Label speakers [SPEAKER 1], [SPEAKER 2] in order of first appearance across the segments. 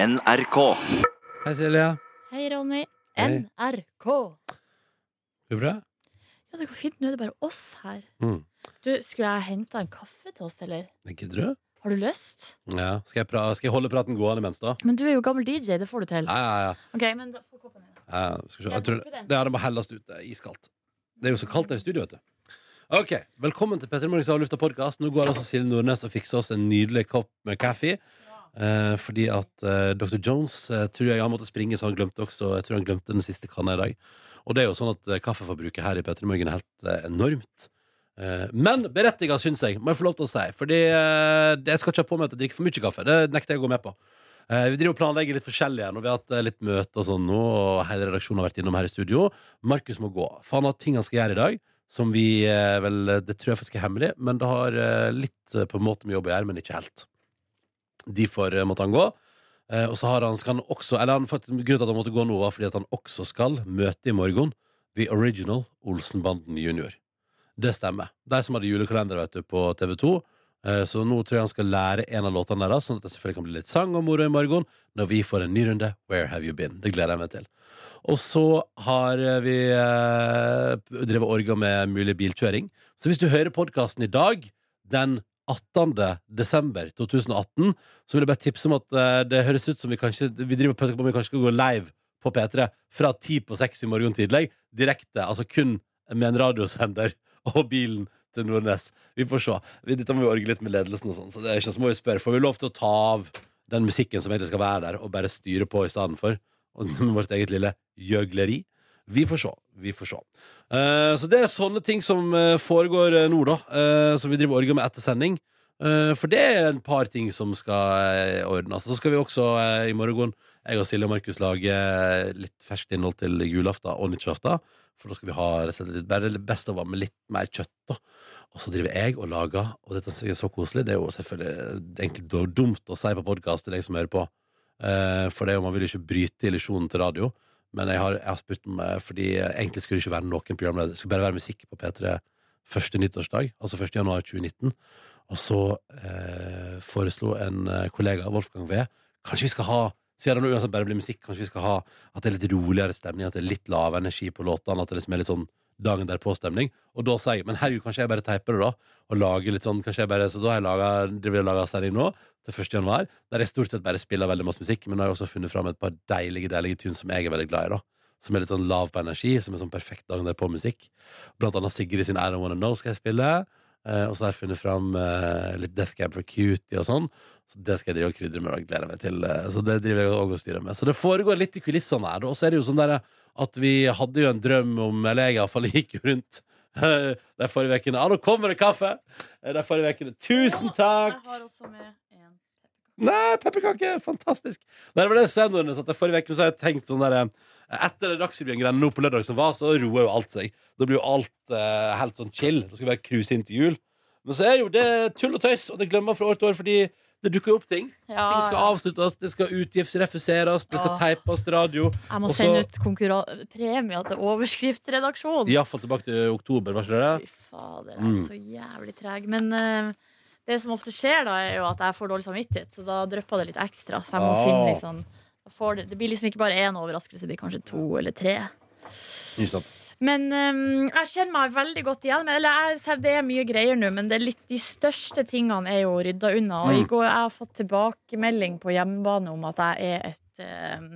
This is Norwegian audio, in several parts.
[SPEAKER 1] NRK.
[SPEAKER 2] Hei, Silje.
[SPEAKER 3] Hei, Ronny.
[SPEAKER 2] Hei.
[SPEAKER 3] NRK.
[SPEAKER 2] Går det bra?
[SPEAKER 3] Ja, det går fint. Nå er det bare oss her.
[SPEAKER 2] Mm.
[SPEAKER 3] Du, Skulle jeg henta en kaffe til oss, eller?
[SPEAKER 2] Gidder du?
[SPEAKER 3] Har du lyst?
[SPEAKER 2] Ja. Skal jeg, pra skal jeg holde praten gående imens, da?
[SPEAKER 3] Men du er jo gammel DJ, det får du til.
[SPEAKER 2] Ja, ja, ja.
[SPEAKER 3] Ok, men da får koppen din.
[SPEAKER 2] ja skal se.
[SPEAKER 3] Jeg
[SPEAKER 2] Jeg tror, det, ja, det må helles ut. Det er iskaldt. Det er jo så kaldt her i studio, vet du. Ok, Velkommen til Petter Morgens avlufta podkast. Nå går altså Silje Nordnes og fikser oss en nydelig kopp med kaffe. Eh, fordi at eh, Dr. Jones eh, tror jeg han måtte springe, så han glemte også Jeg tror han glemte den siste kanna i dag. Og det er jo sånn at eh, kaffeforbruket her i Petter Morgen er helt eh, enormt. Eh, men berettiga, syns jeg, må jeg få lov til å si. Fordi jeg skal ikke ha på meg at jeg drikker for mye kaffe. Det nekter jeg å gå med på. Vi driver og planlegger litt forskjellig igjen, og vi har hatt litt møter og sånn nå, og hele redaksjonen har vært innom her i studio. Markus må gå, for han har ting han skal gjøre i dag, som vi vel Det tror jeg faktisk er hemmelig, men det har litt på en måte med jobb å gjøre, men ikke helt. Derfor eh, måtte han gå. Eh, og så har han, skal han også Eller han, grunnen til at han måtte gå nå, var fordi at han også skal møte i morgen The Original Olsenbanden Junior. Det stemmer. De som hadde julekalender vet du, på TV 2. Eh, Så nå tror jeg han skal lære en av låtene deres, sånn at det selvfølgelig kan bli litt sang og moro i morgen når vi får en ny runde Where Have You Been? Det gleder jeg meg til. Og så har vi eh, drevet orga med mulig bilkjøring. Så hvis du hører podkasten i dag, den 18. desember 2018, så vil jeg bare tipse om at eh, det høres ut som vi kanskje Vi driver på om vi kanskje skal gå live på P3 fra ti på seks i morgen tidlig. Direkte, altså kun med en radiosender og bilen til Nordnes. Vi får se. Dette må vi orge litt med ledelsen og sånn, så det er ikke så må vi spørre. Får vi lov til å ta av den musikken som egentlig skal være der, og bare styre på i stedet for? Og vårt eget lille gjøgleri? Vi får se. Vi får se. Uh, så det er sånne ting som eh, foregår eh, nå, da. Uh, som vi driver orger med etter sending. Uh, for det er en par ting som skal ordnes. Så skal vi også i morgen, jeg og Silje og Markus, lage litt ferskt innhold til julaften og nyttårsaften. For da skal vi ha litt best of med litt mer kjøtt. da Og så driver jeg og lager, og dette er så koselig. Det er jo selvfølgelig det egentlig dumt å si på podkast til deg som hører på. Eh, for det er jo, man vil jo ikke bryte illusjonen til radio. Men jeg har, jeg har spurt om eh, Fordi egentlig skulle det ikke være noen programleder. Det skulle bare være musikk på P3 første nyttårsdag, altså 1. januar 2019. Og så eh, foreslo en eh, kollega, Wolfgang V, kanskje vi skal ha siden det uansett bare blir musikk, kanskje vi skal ha at det er litt roligere stemning, at det er litt lav energi på låtene, at det liksom er litt sånn dagen derpå-stemning. Og da sier jeg men herregud, kanskje jeg bare teiper det, da, og lager litt sånn kanskje jeg bare, Så da har jeg laget, driver og lager serie nå, til 1. januar, der jeg stort sett bare spiller veldig masse musikk, men har jeg også funnet fram et par deilige, deilige tunes som jeg er veldig glad i, da. Som er litt sånn lav på energi, som er sånn perfekt dagen derpå-musikk. Blant annet Sigrid sin I Don't Wanna Know skal jeg spille. Eh, og så har jeg funnet fram eh, litt Death Cab for Cutie og sånn. Så det skal jeg drive og krydre med og gleder meg til. Eh, så det driver jeg også og styrer med. Så det foregår litt i kulissene her. Og så er det jo sånn der at vi hadde jo en drøm om Eller jeg iallfall gikk jo rundt de forrige ukene. Ja, nå kommer det kaffe! De forrige ukene. Tusen takk!
[SPEAKER 3] Jeg har også med
[SPEAKER 2] Nei, pepperkake! Fantastisk. Nei, det var det jeg satte Forrige uke så har jeg tenkt sånn der eh, Etter Dagsrevyen-greiene nå på lørdag som var, så roer jo alt seg. Da blir jo alt eh, helt sånn chill. Da skal vi bare cruise inn til jul. Men så er jo det tull og tøys, og det glemmer man fra år til år, fordi det dukker jo opp ting.
[SPEAKER 3] Ja,
[SPEAKER 2] Ting skal avsluttes, det skal utgiftsrefuseres, det skal teipes til radio.
[SPEAKER 3] Jeg må
[SPEAKER 2] Også,
[SPEAKER 3] sende ut premier til overskriftsredaksjonen.
[SPEAKER 2] Iallfall tilbake til oktober, var ikke det?
[SPEAKER 3] Fy fader, jeg
[SPEAKER 2] Mm.
[SPEAKER 3] er så jævlig treg. Men eh, det som ofte skjer, da, er jo at jeg får dårlig samvittighet. Så da drypper det litt ekstra. Så jeg må
[SPEAKER 2] oh.
[SPEAKER 3] finne liksom får det, det blir liksom ikke bare én overraskelse, det blir kanskje to eller tre. Men um, jeg kjenner meg veldig godt igjen. Men, eller jeg, det er mye greier nå, men det litt, de største tingene er jo rydda unna. Og
[SPEAKER 2] Mm.
[SPEAKER 3] i går jeg har fått tilbakemelding på hjemmebane om at jeg er et um,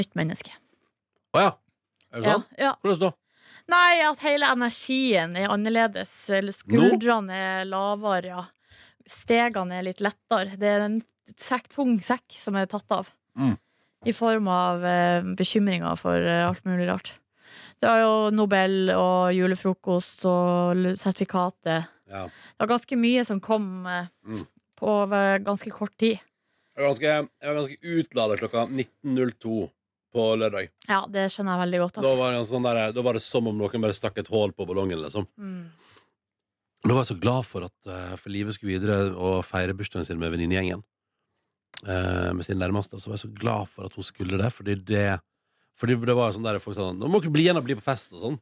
[SPEAKER 3] nytt menneske.
[SPEAKER 2] Å ja. Er det sant?
[SPEAKER 3] Ja, ja.
[SPEAKER 2] Hvordan da?
[SPEAKER 3] Nei, at hele energien er annerledes. Skuldrene er lavere, ja. Stegene er litt lettere. Det er en sekk, tung sekk som er tatt av.
[SPEAKER 2] Mm.
[SPEAKER 3] I form av eh, bekymringer for eh, alt mulig rart. Det var jo Nobel og julefrokost og sertifikatet.
[SPEAKER 2] Ja.
[SPEAKER 3] Det var ganske mye som kom eh,
[SPEAKER 2] Mm.
[SPEAKER 3] på eh, ganske kort tid.
[SPEAKER 2] Jeg var ganske, jeg var ganske utlada klokka 19.02 på lørdag.
[SPEAKER 3] Ja, det skjønner jeg veldig godt.
[SPEAKER 2] Da var, det sånn der, da var det som om noen bare stakk et hull på ballongen. Liksom.
[SPEAKER 3] Mm.
[SPEAKER 2] Da var jeg så glad for at uh, For livet skulle videre og feire bursdagen sin med venninnegjengen. Uh, med sin nærmeste. Og så var jeg så glad for at hun skulle det, fordi det Fordi det var sånn der folk sa Nå må dere bli igjen og bli på fest og sånn.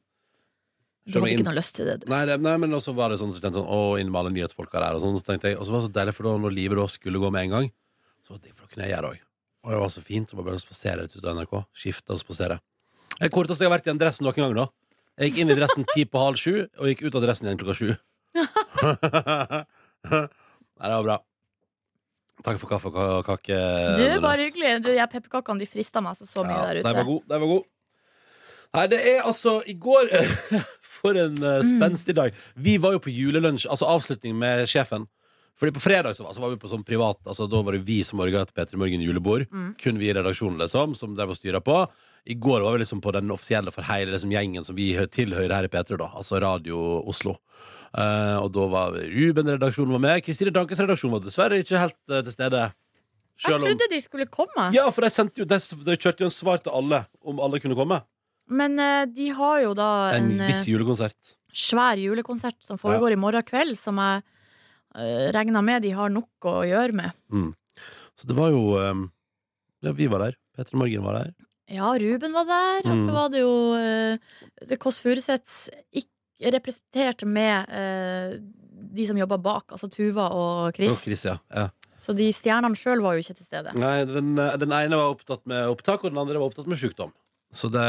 [SPEAKER 3] Du hadde ikke noe lyst til det, du.
[SPEAKER 2] Nei, det, nei, men også var det sånn så tenkte jeg sånn, Å, inn med alle nyhetsfolka der Og, sånn, så tenkte jeg, og så var det så deilig, for da når livet da skulle gå med en gang Så var det for da kunne jeg gjøre det også Og det var så fint. Så bare å spasere rett ut av NRK. Skifte og spasere. Det korteste jeg har vært i en dress noen gang, da. Jeg gikk inn i dressen ti på halv sju, og gikk ut av dressen igjen klokka sju. Nei, det var bra. Takk for kaffe og kake.
[SPEAKER 3] Du bare hyggelig. Du, jeg Pepperkakene de frista meg så, så mye
[SPEAKER 2] Ja,
[SPEAKER 3] der
[SPEAKER 2] ute.
[SPEAKER 3] ute.
[SPEAKER 2] var god. Den var god. Nei, det er altså I går For en uh, spenstig dag. Vi var jo på julelunsj, altså avslutning med sjefen. Fordi På fredag så var, så var vi på sånn privat Altså Da var det vi som orga et P3 Morgen julebord.
[SPEAKER 3] Mm.
[SPEAKER 2] Kun vi i redaksjonen, liksom, som drev og styra på. I går var vi liksom på den offisielle for hele liksom, gjengen som vi tilhører her i P3, da. Altså Radio Oslo. Uh, og da var Ruben-redaksjonen var med. Kristine Dankes redaksjon var dessverre ikke helt uh, til stede.
[SPEAKER 3] Jeg
[SPEAKER 2] trodde om-
[SPEAKER 3] de skulle komme,
[SPEAKER 2] Ja, for de, jo, de, de kjørte jo en svar til alle om alle kunne komme.
[SPEAKER 3] men uh, de har jo da
[SPEAKER 2] En
[SPEAKER 3] en,
[SPEAKER 2] viss julekonsert.
[SPEAKER 3] svær julekonsert som foregår i morgen kveld, som jeg uh, regner med de har nok å gjøre med.
[SPEAKER 2] Mm. Så det var jo um, Ja, vi var der. Petter Morgen var der.
[SPEAKER 3] Ja, Ruben var der, og så
[SPEAKER 2] Mm.
[SPEAKER 3] var det jo uh, det Kåss Furuseths representerte representert med eh, de som jobba bak, altså Tuva og
[SPEAKER 2] Og
[SPEAKER 3] Chris.
[SPEAKER 2] Chris, ja. ja.
[SPEAKER 3] Så de stjernene sjøl var jo ikke til stede.
[SPEAKER 2] Nei, den, eh, den ene var opptatt med opptak, og den andre var opptatt med sykdom. Så det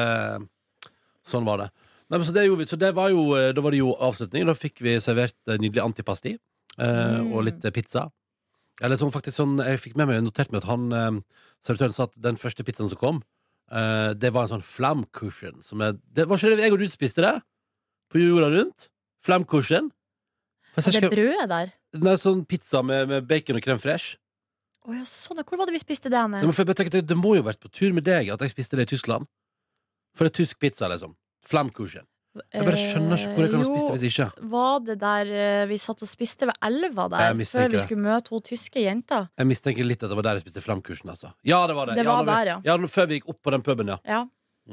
[SPEAKER 2] Sånn var det. Nei, men så det gjorde vi. Så det var jo, eh, da var det jo avslutning. Da fikk vi servert eh, nydelig antipasti eh,
[SPEAKER 3] Mm.
[SPEAKER 2] og litt eh, pizza. Eller sånn faktisk sånn Jeg fikk med meg notert meg at han eh, servitøren sa at den første pizzaen som kom, eh, det var en sånn flamcushion. Som er, det var ikke det jeg og du spiste det? På jorda rundt? Flamcushion? Er
[SPEAKER 3] det
[SPEAKER 2] er
[SPEAKER 3] brødet der
[SPEAKER 2] Nei, sånn pizza med, med bacon og crème fresh.
[SPEAKER 3] Oh, ja, sånn. Hvor var det vi spiste det?
[SPEAKER 2] Nei, men for jeg tenker, det, må jo ha vært på tur med deg at jeg spiste det i Tyskland. For det er tysk pizza, liksom. Flamkuchen. Jeg bare skjønner ikke hvor jeg kan ha spist det hvis ikke.
[SPEAKER 3] Eh, Var det der eh, vi satt og spiste ved elva der, før vi skulle møte to tyske jenter?
[SPEAKER 2] Jeg mistenker litt at det var der jeg spiste flamkursen, altså. Ja, det var det.
[SPEAKER 3] Det
[SPEAKER 2] ja,
[SPEAKER 3] var
[SPEAKER 2] vi-
[SPEAKER 3] der, ja.
[SPEAKER 2] ja. Før vi gikk opp på den puben, ja.
[SPEAKER 3] Ja.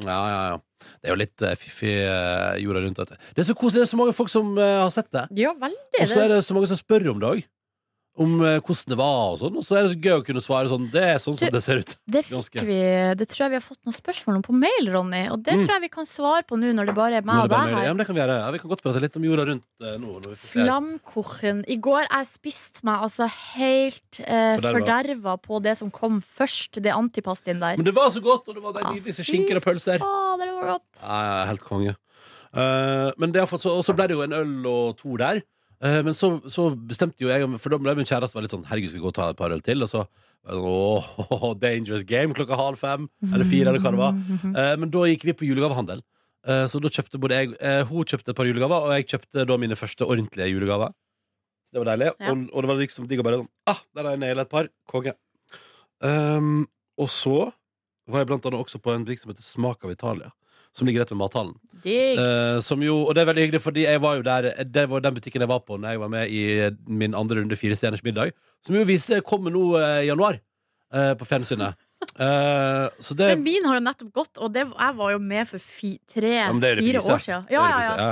[SPEAKER 2] Ja, ja, ja. Det er jo litt uh, fiffig uh, jorda rundt. Det er så koselig. Det er så mange folk som uh, har sett det.
[SPEAKER 3] ja, veldig.
[SPEAKER 2] Og så er det så mange som spør om det òg. Om eh, hvordan det var og sånn. Og så er det så gøy å kunne svare sånn. Det er sånn som det ser ut.
[SPEAKER 3] Det
[SPEAKER 2] Ganske.
[SPEAKER 3] fikk vi Det tror jeg vi har fått noen spørsmål om på mail, Ronny. Og det
[SPEAKER 2] Mm.
[SPEAKER 3] tror jeg vi kan svare på nå når det bare er meg og deg
[SPEAKER 2] her. Ja, men det kan vi gjøre. Ja, vi kan godt prate litt om jorda rundt eh, nå.
[SPEAKER 3] Flamkochen. I går jeg spiste meg altså helt eh,
[SPEAKER 2] Forderva.
[SPEAKER 3] forderva på det som kom først, det antipastien der.
[SPEAKER 2] Men det var så godt, og det var de nydeligste
[SPEAKER 3] fy
[SPEAKER 2] skinker og pølser.
[SPEAKER 3] Å, det var godt.
[SPEAKER 2] Ja, ja, helt konge. Uh, men det har fått, så, og så ble det jo en øl og to der. Eh, men så, så bestemte jo jeg For da ble min kjæreste var litt sånn Herregud, skal vi gå og ta et par øl til? Og så Åh, dangerous game klokka halv fem. Eller fire, eller hva det var. Eh, men da gikk vi på julegavehandel. Eh, så da kjøpte både jeg Hun kjøpte et par julegaver, og jeg kjøpte da mine første ordentlige julegaver. Så det var deilig.
[SPEAKER 3] Ja.
[SPEAKER 2] Og, og det var liksom digg å bare sånn Ah, der har jeg naila et par. Konge. Um, og så var jeg blant annet også på en butikk som heter Smak av Italia. Som ligger rett ved mathallen. Som jo, og det er veldig hyggelig, fordi jeg var jo der Det var den butikken jeg var på Når jeg var med i min andre runde Fire stjerners middag. Som jo viser kommer nå eh, i januar. uh, på fjernsynet. Så det
[SPEAKER 3] Men min har jo nettopp gått, og det, jeg var jo med for fi, tre,
[SPEAKER 2] Ja,
[SPEAKER 3] fire år siden. Ja, ja, ja.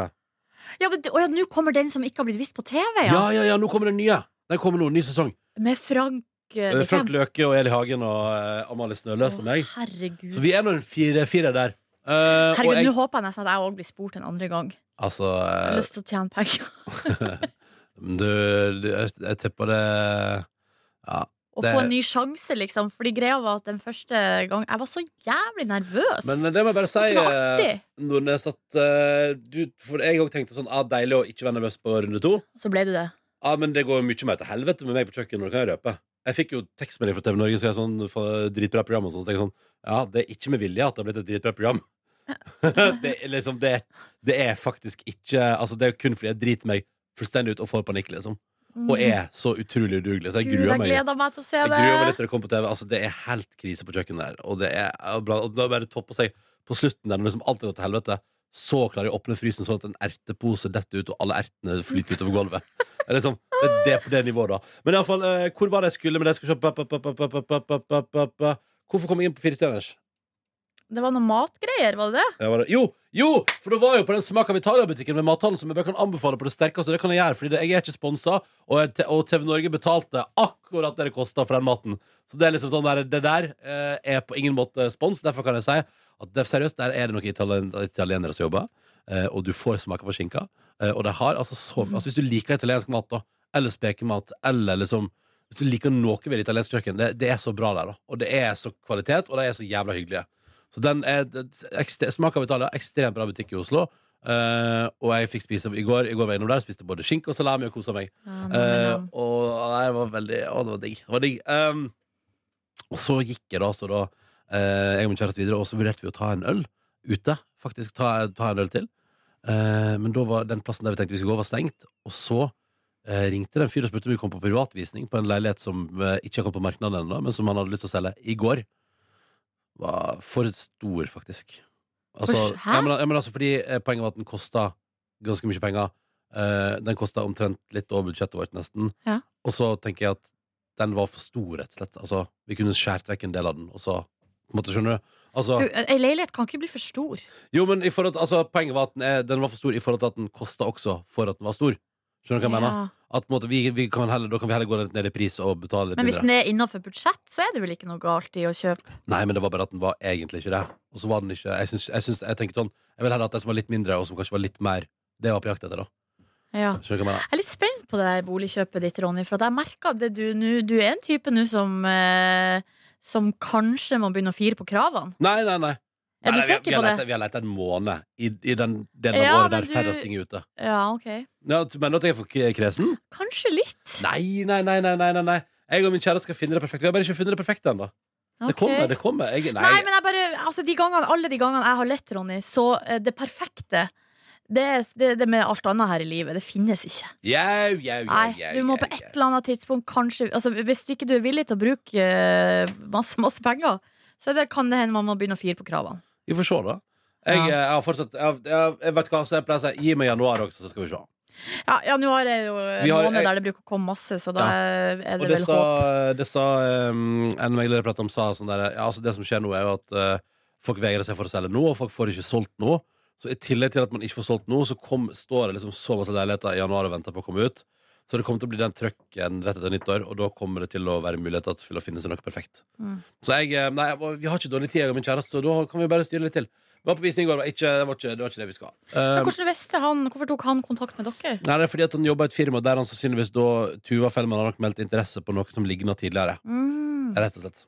[SPEAKER 3] ja, men ja, Nå kommer den som ikke har blitt vist på TV, ja.
[SPEAKER 2] Ja, ja, ja, nå kommer den nye. Den kommer nå, ny sesong.
[SPEAKER 3] Med Frank
[SPEAKER 2] Frank? Løke og Eli Hagen og Amalie Snøløs og meg.
[SPEAKER 3] Herregud.
[SPEAKER 2] Så vi er nå en fire, fire der. Eh, og
[SPEAKER 3] Herregud,
[SPEAKER 2] jeg,
[SPEAKER 3] Nå håper jeg nesten at jeg òg blir spurt en andre gang.
[SPEAKER 2] altså
[SPEAKER 3] Jeg har
[SPEAKER 2] eh,
[SPEAKER 3] lyst til å tjene penger.
[SPEAKER 2] du, du, jeg, tipper det Ja.
[SPEAKER 3] Å
[SPEAKER 2] Det-
[SPEAKER 3] få en ny sjanse, liksom. Fordi greia var at den første gang Jeg var så jævlig nervøs.
[SPEAKER 2] Men det må jeg bare si, eh. Nordnes, at uh, du, For jeg òg tenkte sånn ah, Deilig å ikke være nervøs på runde to.
[SPEAKER 3] Så ble du det.
[SPEAKER 2] Ja, men det går mye mer til helvete med meg på kjøkkenet, det kan jeg røpe. Jeg fikk jo tekstmelding fra TV Norge så jeg sånn, for dritbra program og sånn, så jeg sånn Ja, det er ikke med vilje at det har blitt et dritbra program. det, liksom, det, det, er faktisk ikke altså, Det er kun fordi jeg driter meg fullstendig ut og får panikk, liksom. Og mhm. er så utrolig udugelig. Så jeg
[SPEAKER 3] Gud,
[SPEAKER 2] gruer meg.
[SPEAKER 3] Jeg gleder meg til å se
[SPEAKER 2] jeg. Gruer meg litt til det kommer på TV. Altså, det er helt krise på kjøkkenet der. Og det er, og da bare topp på seg på slutten der når liksom alt har gått til helvete. Så klarer jeg å åpne frysen sånn at en ertepose detter ut, og alle ertene flyter utover gulvet. Det er, liksom, det er det på det nivået, da. Men iallfall, eh, hvor var det jeg skulle med det? Hvorfor kom jeg inn på firestjerners?
[SPEAKER 3] Det var noe matgreier, var det det?
[SPEAKER 2] Ja, var det- Jo, jo! For da var jeg jo på den Smak av Italia-butikken med mathallen som jeg bare kan anbefale på det sterkeste. Det kan jeg gjøre, fordi det, jeg er ikke sponsa, og, jeg- og TV Norge betalte akkurat det det kosta for den maten. Så det er liksom sånn der, det der eh, er på ingen måte spons. Derfor kan jeg si at det, seriøst, der er det noen italien, italienere som jobber, eh, og du får smake på skinka. Eh, og det har altså så Altså Hvis du liker italiensk mat, da, eller spekemat, eller liksom Hvis du liker noe ved italiensk kjøkken, det, det er så bra der, da. Og det er så kvalitet, og de er så jævla hyggelige. Så den er Smak av Italia. Ekstremt bra butikk i Oslo. Uh, og jeg fikk spise i går. I går var jeg innom der, spiste både skinke og salami og kosa meg.
[SPEAKER 3] Ja, nam.
[SPEAKER 2] og det var veldig Å, det var digg. Det var digg. Um, og så gikk jeg da, så da uh, Jeg og min kjæreste videre, og så vurderte vi å ta en øl ute. Faktisk ta, ta en øl til. Men da var den plassen der vi tenkte vi skulle gå, var stengt. Og så ringte det en fyr og spurte om vi kom på privatvisning på en leilighet som ikke har kommet på markedet ennå, men som han hadde lyst til å selge i går. Var for stor, faktisk. Altså,
[SPEAKER 3] hæ?
[SPEAKER 2] ja, men, ja, men altså fordi eh, poenget var at den kosta ganske mye penger. Eh, den kosta omtrent litt over budsjettet vårt, nesten.
[SPEAKER 3] Ja.
[SPEAKER 2] Og så tenker jeg at den var for stor, rett og slett. Altså, vi kunne skjært vekk en del av den, og så på en måte, Skjønner du? Altså,
[SPEAKER 3] Du, Ei leilighet kan ikke bli for stor.
[SPEAKER 2] jo, men i forhold altså, poenget var at den, er, den var for stor i forhold til at den kosta også for at den var stor. Skjønner du hva jeg mener? At måte, vi, vi kan heller, Da kan vi heller gå ned i pris og betale litt
[SPEAKER 3] Men hvis
[SPEAKER 2] mindre.
[SPEAKER 3] den er innafor budsjett, så er det vel ikke noe galt i å kjøpe?
[SPEAKER 2] Nei, men det var bare at den var egentlig ikke det. Og så var den ikke Jeg, syns, jeg, syns, jeg tenker sånn Jeg vil heller at den som var litt mindre, og som kanskje var litt mer Det var på jakt etter, da.
[SPEAKER 3] Ja.
[SPEAKER 2] Skjønner du hva jeg mener?
[SPEAKER 3] Jeg er litt spent på det der boligkjøpet ditt, Ronny. For at jeg merker at det du, nå- du er en type nå som eh, Som kanskje må begynne å fire på kravene.
[SPEAKER 2] Nei, nei, nei.
[SPEAKER 3] Er du
[SPEAKER 2] Nei, vi-
[SPEAKER 3] sikker
[SPEAKER 2] vi har
[SPEAKER 3] på det?
[SPEAKER 2] lett- Vi har lett en måned i, i den delen av
[SPEAKER 3] Ja,
[SPEAKER 2] året
[SPEAKER 3] men
[SPEAKER 2] der
[SPEAKER 3] du-
[SPEAKER 2] færrest ting er ute.
[SPEAKER 3] Ja, ok.
[SPEAKER 2] Ja, du mener at jeg er for k- kresen?
[SPEAKER 3] Kanskje litt.
[SPEAKER 2] Nei, nei, nei, nei, nei, nei, nei. Jeg og min kjære skal finne det perfekte. Vi har bare ikke funnet det perfekte ennå. Det
[SPEAKER 3] Ok.
[SPEAKER 2] kommer, det kommer. Jeg, nei,
[SPEAKER 3] Nei, men jeg bare, altså de gangene, alle de gangene jeg har lett, Ronny, så eh, det perfekte det, er- det, det med alt annet her i livet, det finnes ikke.
[SPEAKER 2] Jau, jau, jau,
[SPEAKER 3] Nei,
[SPEAKER 2] jau,
[SPEAKER 3] du må
[SPEAKER 2] jau,
[SPEAKER 3] på
[SPEAKER 2] jau.
[SPEAKER 3] et eller annet tidspunkt kanskje altså, Hvis du ikke du er villig til å bruke eh, masse, masse penger, så er det, kan det hende man må begynne å fire på kravene.
[SPEAKER 2] Vi får se, da. Jeg,
[SPEAKER 3] Ja.
[SPEAKER 2] eh, jeg har fortsatt jeg, jeg, jeg vet hva, så jeg pleier å si Gi meg januar også, så skal vi se.
[SPEAKER 3] Ja, Januar er jo en
[SPEAKER 2] har-
[SPEAKER 3] måned der det bruker å komme masse, så da er det
[SPEAKER 2] det
[SPEAKER 3] vel
[SPEAKER 2] sa,
[SPEAKER 3] håp.
[SPEAKER 2] det sa um, en megler jeg pratet om, sa sånn der ja, altså Det som skjer nå, er jo at uh, folk vegrer seg for å selge nå, og folk får ikke solgt nå. Så i tillegg til at man ikke får solgt nå, så kom, står det liksom så masse leiligheter i januar og venter på å komme ut. Så det kommer til å bli den trøkken rett etter nyttår, og da kommer det til å være muligheter til å finne seg noe perfekt.
[SPEAKER 3] Mm.
[SPEAKER 2] Så jeg, eh, nei, vi har ikke dårlig tid, jeg og min kjæreste, så da kan vi bare styre litt til. Vi var på visning i går, det det var ikke, det var ikke det vi skal.
[SPEAKER 3] Men
[SPEAKER 2] Um,
[SPEAKER 3] hvordan visste han, Hvorfor tok han kontakt med dere?
[SPEAKER 2] Nei, det er fordi at han jobber i et firma der han sannsynligvis da Tuva Fellmann har nok meldt interesse på noe som ligna tidligere.
[SPEAKER 3] Mm,
[SPEAKER 2] Rett og slett.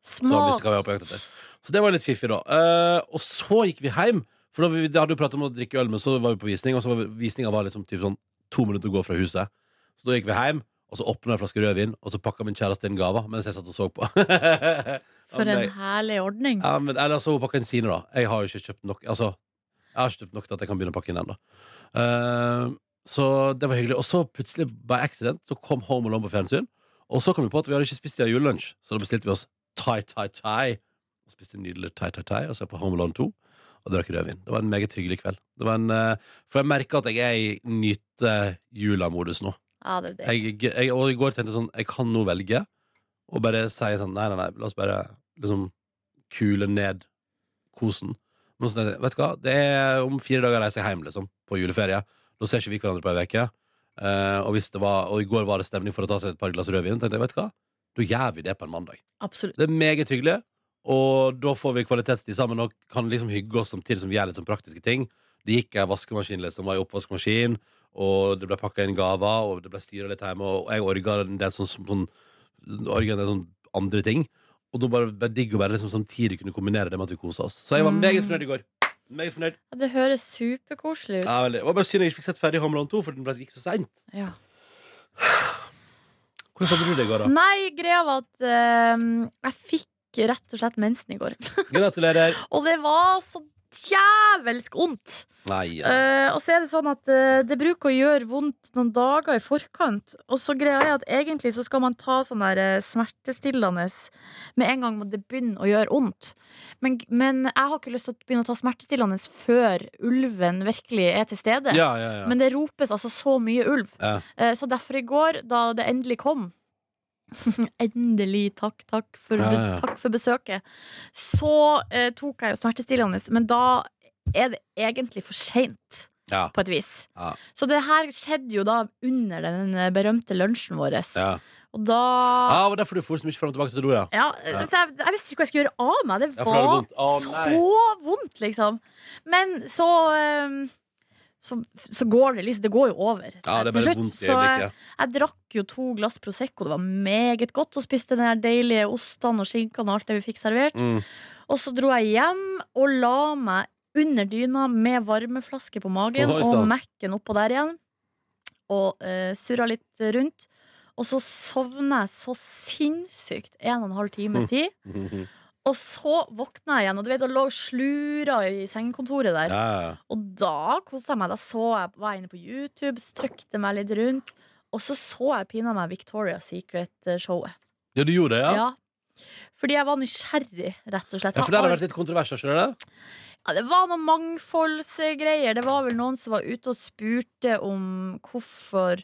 [SPEAKER 2] Så
[SPEAKER 3] smart.
[SPEAKER 2] etter. Så det var litt fiffig, da. Uh, og så gikk vi hjem. For da vi, hadde jo pratet om å drikke øl, men så var vi på visning, og så var vi, visninga var liksom typ sånn to minutter å gå fra huset. Så da gikk vi hjem, og så åpna jeg en flaske rødvin, og så pakka min kjæreste inn gaver mens jeg satt og så på.
[SPEAKER 3] For en herlig ordning.
[SPEAKER 2] ja, men, eller så hun pakka inn sine, da. Jeg har jo ikke kjøpt nok Altså, jeg har ikke kjøpt nok til at jeg kan begynne å pakke inn ennå. Uh, så det var hyggelig. Og så plutselig, by accident, så kom Home Alone på fjernsyn. Og så kom vi på at vi hadde ikke spist i julelunsj, så da bestilte vi oss Thai Thai Thai. Og spiste nydelig Thai Thai Thai, og så på Home Alone 2. Og drakk rødvin. Det var en meget hyggelig kveld. Det var en, eh, for jeg merker at jeg er i nyte-jula-modus nå.
[SPEAKER 3] Ja, det er det.
[SPEAKER 2] Jeg, jeg, og i går tenkte jeg sånn Jeg kan nå velge Og bare si sånn Nei, nei, nei, la oss bare liksom kule ned kosen. Men så vet du hva, det er om fire dager reiser jeg hjem, liksom, på juleferie. Da ser ikke vi hverandre på ei uke. Uh, og, hvis det var, og i går var det stemning for å ta seg et par glass rødvin. tenkte jeg, vet du hva, da gjør vi det på en mandag.
[SPEAKER 3] Absolutt.
[SPEAKER 2] Det er meget hyggelig, og da får vi kvalitetstid sammen og kan liksom hygge oss samtidig som vi gjør litt sånn praktiske ting. Det gikk ei vaskemaskin liksom, var i oppvaskmaskin, og det ble pakka inn gaver, og det ble styra litt hjemme, og jeg orga en del sånn, sånn, orga en del sånn andre ting. Og da bare det digg å bare liksom samtidig kunne kombinere det med at vi kosa oss. Så jeg var
[SPEAKER 3] Mm.
[SPEAKER 2] meget fornøyd i går. Meget fornøyd.
[SPEAKER 3] Ja, Det høres superkoselig ut.
[SPEAKER 2] Ja, veldig. Det var bare synd jeg ikke fikk sett ferdig Homeland Alone 2, for den ble- gikk så seint.
[SPEAKER 3] Ja.
[SPEAKER 2] Hvordan hadde du det i går, da?
[SPEAKER 3] Nei, greia var at uh, jeg fikk rett og slett mensen i går.
[SPEAKER 2] Gratulerer.
[SPEAKER 3] Og det var så djevelsk vondt.
[SPEAKER 2] Nei. ja.
[SPEAKER 3] uh, og så er det sånn at uh, det bruker å gjøre vondt noen dager i forkant. Og så greia er at egentlig så skal man ta sånn der eh, smertestillende med en gang det begynner å gjøre vondt. Men, men jeg har ikke lyst til å begynne å ta smertestillende før ulven virkelig er til stede.
[SPEAKER 2] Ja, ja, ja.
[SPEAKER 3] Men det ropes altså så mye ulv. Så derfor i går, da det endelig kom Endelig, takk, takk for,
[SPEAKER 2] Ja, ja.
[SPEAKER 3] takk for besøket. Så eh, tok jeg jo smertestillende, men da er det egentlig for seint,
[SPEAKER 2] Ja.
[SPEAKER 3] på et vis.
[SPEAKER 2] Ja.
[SPEAKER 3] Så det her skjedde jo da under den eh, berømte lunsjen vår.
[SPEAKER 2] ja.
[SPEAKER 3] Og da
[SPEAKER 2] Ja, det var derfor du for så mye fram og tilbake til do, ja.
[SPEAKER 3] ja, så jeg, jeg visste ikke hva jeg skulle gjøre av meg. Det
[SPEAKER 2] Ja, det var
[SPEAKER 3] var
[SPEAKER 2] vondt. Nei.
[SPEAKER 3] så vondt, liksom. Men så eh, så, så går det liksom Det går jo over.
[SPEAKER 2] Ja, det er bare vondt i
[SPEAKER 3] Så jeg, jeg drakk jo to glass Prosecco, det var meget godt, og spiste den der deilige ostene og skinkene og alt det vi fikk servert.
[SPEAKER 2] Mm.
[SPEAKER 3] Og så dro jeg hjem og la meg under dyna med varmeflaske på magen
[SPEAKER 2] oh,
[SPEAKER 3] og. Mac-en oppå der igjen. Og uh, surra litt rundt. Og så sovna jeg så sinnssykt en og en halv times
[SPEAKER 2] Mm.
[SPEAKER 3] tid. Og så våkna jeg igjen, og du vet, og lå og slura i sengekontoret der.
[SPEAKER 2] Ja.
[SPEAKER 3] Og da koste jeg meg. Da så jeg, var jeg inne på YouTube, strøkte meg litt rundt. Og så så jeg pinadø meg Victoria's Secret-showet.
[SPEAKER 2] ja, du gjorde det, ja?
[SPEAKER 3] Ja. Fordi jeg var nysgjerrig, rett og slett.
[SPEAKER 2] Ja, for det har vært litt kontroverser, skjønner det?
[SPEAKER 3] Ja, det var noen mangfoldsgreier. Det var vel noen som var ute og spurte om hvorfor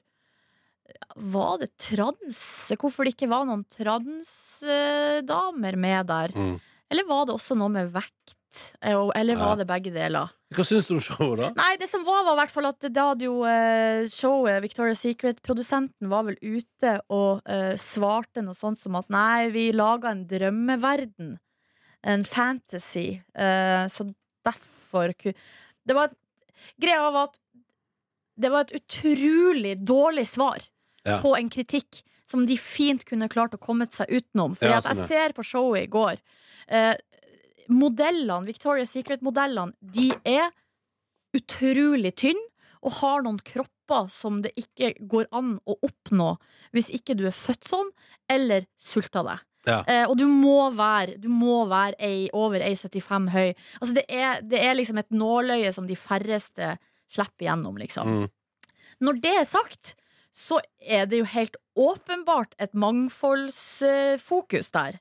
[SPEAKER 3] Var det trans? Hvorfor det ikke var noen transdamer med der?
[SPEAKER 2] Mm.
[SPEAKER 3] Eller var det også noe med vekt? Eh, Eller var det begge deler?
[SPEAKER 2] Hva syns du om showet, da?
[SPEAKER 3] Nei, det som var, var i hvert fall at da hadde jo eh, showet, Victoria's Secret-produsenten, var vel ute og uh, svarte noe sånt som at nei, vi laga en drømmeverden. En fantasy. Uh, så derfor Det var Greia var at det var et utrolig dårlig svar
[SPEAKER 2] Ja.
[SPEAKER 3] på en kritikk som de fint kunne klart å komme seg utenom. For
[SPEAKER 2] Ja, sånn,
[SPEAKER 3] jeg ser på showet i går. Eh, modellene, Victoria's Secret-modellene, de er utrolig tynne og har noen kropper som det ikke går an å oppnå hvis ikke du er født sånn, eller sulta deg.
[SPEAKER 2] Ja.
[SPEAKER 3] Eh, og du må være, du må være ei, over 1,75 høy. Altså det, er, det er liksom et nåløye som de færreste slipper gjennom, liksom.
[SPEAKER 2] Mm.
[SPEAKER 3] Når det er sagt, så er det jo helt åpenbart et mangfoldsfokus der.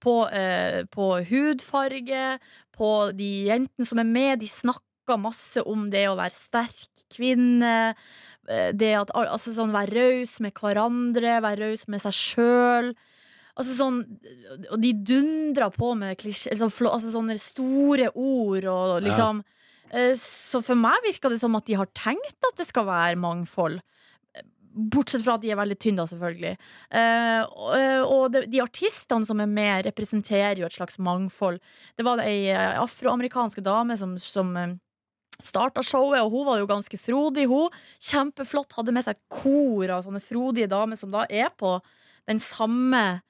[SPEAKER 3] På, eh, på hudfarge, på de jentene som er med. De snakker masse om det å være sterk kvinne. eh, Det at altså sånn, være raus med hverandre, være raus med seg sjøl. Altså sånn, og de dundrer på med klisjé, altså, altså sånne store ord og liksom ja. Så for meg virker det som at de har tenkt at det skal være mangfold. Bortsett fra at de er veldig tynne, da, selvfølgelig. Eh, og og de, de artistene som er med, representerer jo et slags mangfold. Det var ei afroamerikanske afroamerikansk dame som, som eh, starta showet, og hun var jo ganske frodig, hun. Kjempeflott. Hadde med seg et kor av sånne frodige damer som da er på den samme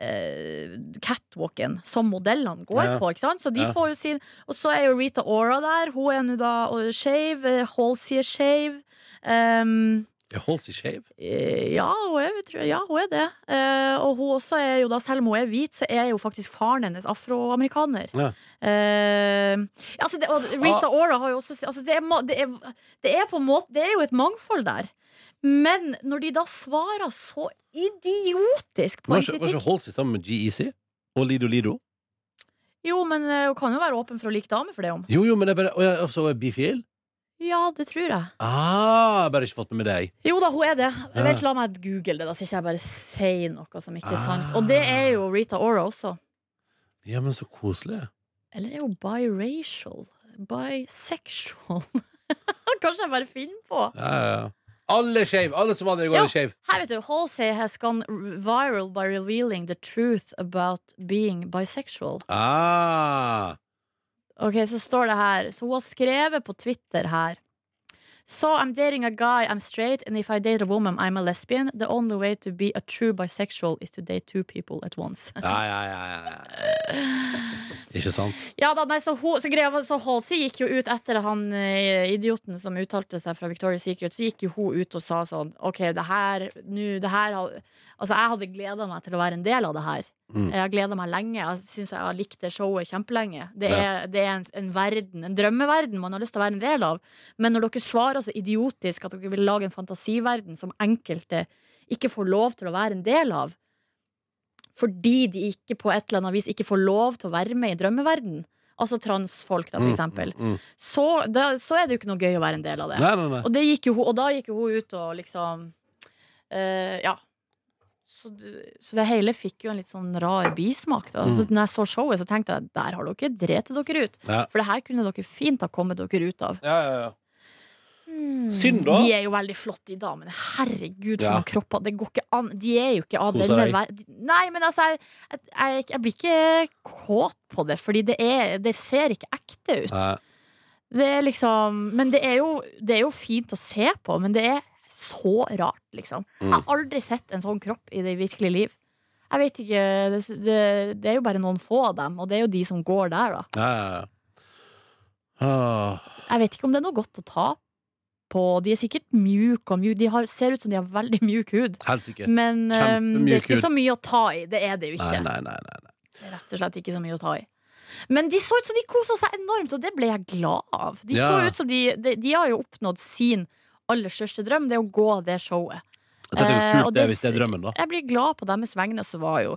[SPEAKER 3] eh, catwalken som modellene går
[SPEAKER 2] Ja.
[SPEAKER 3] på. Ikke sant? Så de
[SPEAKER 2] Ja.
[SPEAKER 3] får jo sin Og så er jo Rita Ora der. Hun er nå da skeiv. shave. eh, Halsey er shave. Um,
[SPEAKER 2] Er holder seg
[SPEAKER 3] skeiv? Ja, hun er, tror ja, hun er det. Eh, og hun også er jo da, selv om hun er hvit, så er jo faktisk faren hennes afroamerikaner.
[SPEAKER 2] Ja.
[SPEAKER 3] Eh, altså det, og Rita
[SPEAKER 2] Ah.
[SPEAKER 3] Ora har jo også altså det, er, det, er, det er på en måte Det er jo et mangfold der. Men når de da svarer så idiotisk på en
[SPEAKER 2] ikke, var
[SPEAKER 3] kritikk
[SPEAKER 2] ikke seg sammen med GEC? Og Lido Lido?
[SPEAKER 3] Jo, men eh, hun kan jo være åpen for å like damer for det om.
[SPEAKER 2] Jo, jo, men det er bare Å ja, så er bifil?
[SPEAKER 3] Ja, det tror jeg.
[SPEAKER 2] Ah, bare ikke fått med deg.
[SPEAKER 3] Jo da, hun er det.
[SPEAKER 2] Ja.
[SPEAKER 3] Vent, la meg google det, da, så ikke jeg bare sier noe som ikke er sant.
[SPEAKER 2] Ah.
[SPEAKER 3] Og det er jo Rita Ora også.
[SPEAKER 2] Ja, men så koselig.
[SPEAKER 3] Eller er hun biracial? Bisexual? Kanskje jeg bare finner på.
[SPEAKER 2] Ja, ja. Alle shave. Alle som vanlig går
[SPEAKER 3] Ja.
[SPEAKER 2] er shave.
[SPEAKER 3] Her vet du, Halsey has gone viral by revealing the truth about being bisexual.
[SPEAKER 2] Ah.
[SPEAKER 3] Ok, så står det her Så hun har skrevet på Twitter her So I'm dating a guy, I'm straight And if I date a woman, I'm a lesbian The only way to be a true bisexual Is to date two people at once
[SPEAKER 2] Ja, ja, ja, ja. Ikke sant?
[SPEAKER 3] Ja da, nei, så, hun, så, greia, så Halsey gikk jo ut etter han eh, idioten som uttalte seg fra Victoria's Secret, så gikk jo hun ut og sa sånn OK, det her, nå, det her Altså, jeg hadde gleda meg til å være en del av det her.
[SPEAKER 2] Mm.
[SPEAKER 3] Jeg har gleda meg lenge. Jeg syns jeg har likt det showet kjempelenge. Det
[SPEAKER 2] Ja.
[SPEAKER 3] er, det er en, en verden, en drømmeverden man har lyst til å være en del av. Men når dere svarer så idiotisk at dere vil lage en fantasiverden som enkelte ikke får lov til å være en del av, fordi de ikke på et eller annet vis ikke får lov til å være med i drømmeverden, altså transfolk, da, for eksempel,
[SPEAKER 2] Mm, mm.
[SPEAKER 3] så, da, så er det jo ikke noe gøy å være en del av det.
[SPEAKER 2] Nei, nei, nei.
[SPEAKER 3] Og, det jo, og da gikk jo hun ut og liksom uh, Ja. Så, så det hele fikk jo en litt sånn rar bismak. Da.
[SPEAKER 2] Mm.
[SPEAKER 3] Så når jeg så showet, så tenkte jeg der har dere drept dere ut.
[SPEAKER 2] Ja.
[SPEAKER 3] For det her kunne dere fint ha kommet dere ut av.
[SPEAKER 2] Ja, ja, ja. Synd, da.
[SPEAKER 3] De er jo veldig flotte, de damene. Herregud, for
[SPEAKER 2] Ja.
[SPEAKER 3] noen kropper. Det går ikke an. De er jo ikke av denne verden. Nei, men altså, jeg, jeg, jeg blir ikke kåt på det, fordi det, er, det ser ikke ekte ut.
[SPEAKER 2] Nei.
[SPEAKER 3] Det er liksom Men det er jo, det er jo fint å se på, men det er så rart, liksom. Jeg har aldri sett en sånn kropp i det virkelige liv. Jeg vet ikke det, det, det er jo bare noen få av dem, og det er jo de som går der, da.
[SPEAKER 2] Ah,
[SPEAKER 3] Jeg vet ikke om det er noe godt å ta på. De er sikkert mjuke og mjuke. De har, ser ut som de har veldig mjuk hud.
[SPEAKER 2] helt sikkert.
[SPEAKER 3] Men um, det er ikke så mye å ta i. Det er det jo ikke.
[SPEAKER 2] nei, nei, nei.
[SPEAKER 3] Det er Rett og slett ikke så mye å ta i. Men de så ut som de kosa seg enormt, og det ble jeg glad av. De
[SPEAKER 2] Ja.
[SPEAKER 3] så ut som de, de, de har jo oppnådd sin aller største drøm, det er å gå det showet. Eh,
[SPEAKER 2] var
[SPEAKER 3] og
[SPEAKER 2] kult det
[SPEAKER 3] det-
[SPEAKER 2] hvis det er drømmen, da.
[SPEAKER 3] Jeg blir glad på deres vegne, så var jo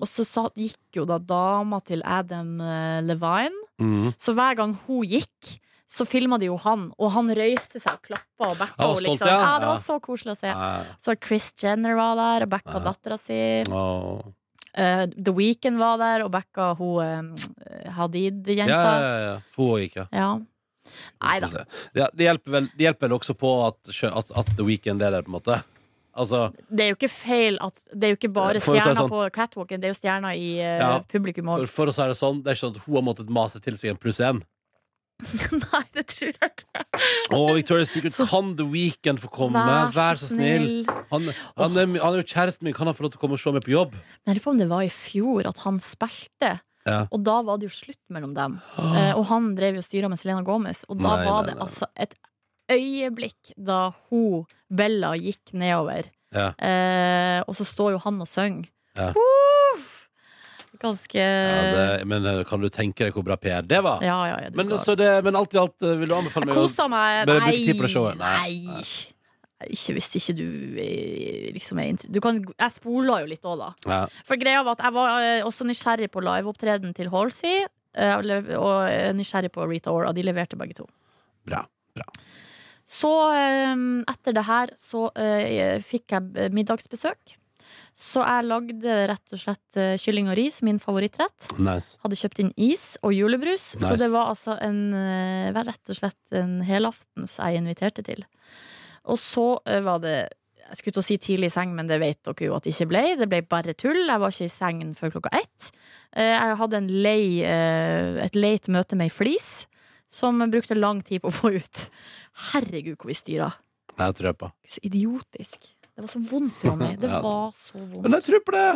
[SPEAKER 3] Og så gikk jo da dama til Adam eh, Levine,
[SPEAKER 2] Mm.
[SPEAKER 3] så hver gang hun gikk så filma de jo han, og han røyste seg og klappa og backa henne. Liksom.
[SPEAKER 2] ja.
[SPEAKER 3] Ja, det var så koselig å se. Så Chris Jenner var der og backa
[SPEAKER 2] Ja.
[SPEAKER 3] dattera si.
[SPEAKER 2] Oh.
[SPEAKER 3] Eh, The Weeknd var der og backa hun uh, Hadid-jenta.
[SPEAKER 2] Ja, ja, ja. Hun gikk,
[SPEAKER 3] ja. Ja. Nei da.
[SPEAKER 2] Det, det, hjelper vel, det hjelper vel også på at, at, at The Weekend er der, på en måte. Altså,
[SPEAKER 3] Det er jo ikke feil at Det er jo ikke bare
[SPEAKER 2] For
[SPEAKER 3] stjerner
[SPEAKER 2] sånn.
[SPEAKER 3] på catwalken, det er jo stjerner i uh,
[SPEAKER 2] Ja,
[SPEAKER 3] publikum
[SPEAKER 2] for,
[SPEAKER 3] òg.
[SPEAKER 2] for å si det sånn, det er ikke sånn at hun har måttet mase til seg en pluss én.
[SPEAKER 3] Nei, det tror jeg ikke.
[SPEAKER 2] Å, Victoria's Secret,
[SPEAKER 3] Så-
[SPEAKER 2] kan The Weekend få komme? Vær, så snill. Han, han, er, han er jo kjæresten min, kan han få lov til å komme og se meg på jobb?
[SPEAKER 3] Men jeg lurer på om det var i fjor at han spilte.
[SPEAKER 2] Ja.
[SPEAKER 3] Og da var det jo slutt mellom dem. Eh, og han drev jo styra med Selena Gomez. Og da
[SPEAKER 2] Nei,
[SPEAKER 3] var
[SPEAKER 2] nei,
[SPEAKER 3] det
[SPEAKER 2] nei.
[SPEAKER 3] altså et øyeblikk da hun, Bella, gikk nedover.
[SPEAKER 2] Ja.
[SPEAKER 3] Eh, og så står jo han og synger.
[SPEAKER 2] Ja.
[SPEAKER 3] Uff. Ganske
[SPEAKER 2] Ja, det, men eh, kan du tenke deg hvor bra PR det var?
[SPEAKER 3] Ja, ja, ja, du
[SPEAKER 2] Men, så det, men alt i alt eh, vil du anbefale
[SPEAKER 3] Jeg
[SPEAKER 2] meg å
[SPEAKER 3] kosa meg.
[SPEAKER 2] Bare bruke tid på det showet. Nei,
[SPEAKER 3] nei. Ikke hvis ikke du eh, liksom er du kan, Jeg spola jo litt òg, da.
[SPEAKER 2] ja.
[SPEAKER 3] For greia var at jeg var eh, også nysgjerrig på liveopptredenen til Halsey. eh, Og nysgjerrig på Rita Ora. De leverte begge to.
[SPEAKER 2] Bra. bra.
[SPEAKER 3] Så eh, etter det her så fikk jeg middagsbesøk. Så jeg lagde rett og slett kylling og ris, min favorittrett.
[SPEAKER 2] Nice.
[SPEAKER 3] Hadde kjøpt inn is og julebrus. Så det var altså en, rett og slett en helaftens jeg inviterte til. Og så eh, var det Jeg skulle til å si tidlig i seng, men det vet dere jo at det ikke ble. Det ble bare tull. Jeg var ikke i sengen før klokka ett. Eh, Jeg hadde en lei, eh, et leit møte med ei flis, som brukte lang tid på å få ut. Herregud, hvor vi styra.
[SPEAKER 2] Jeg tror på.
[SPEAKER 3] Så idiotisk. Det var så vondt, Ronny. Det
[SPEAKER 2] Ja.
[SPEAKER 3] var så vondt.
[SPEAKER 2] Men jeg tror på det!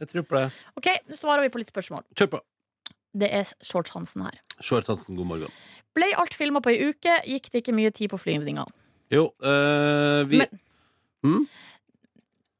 [SPEAKER 2] Jeg tror på det.
[SPEAKER 3] Ok, nå svarer vi på litt spørsmål.
[SPEAKER 2] Kjør på.
[SPEAKER 3] Det er Shorts Hansen her.
[SPEAKER 2] Shorts Hansen, god morgen.
[SPEAKER 3] Ble alt filma på ei uke, gikk det ikke mye tid på flyvninga.
[SPEAKER 2] Jo, øh, vi
[SPEAKER 3] Men-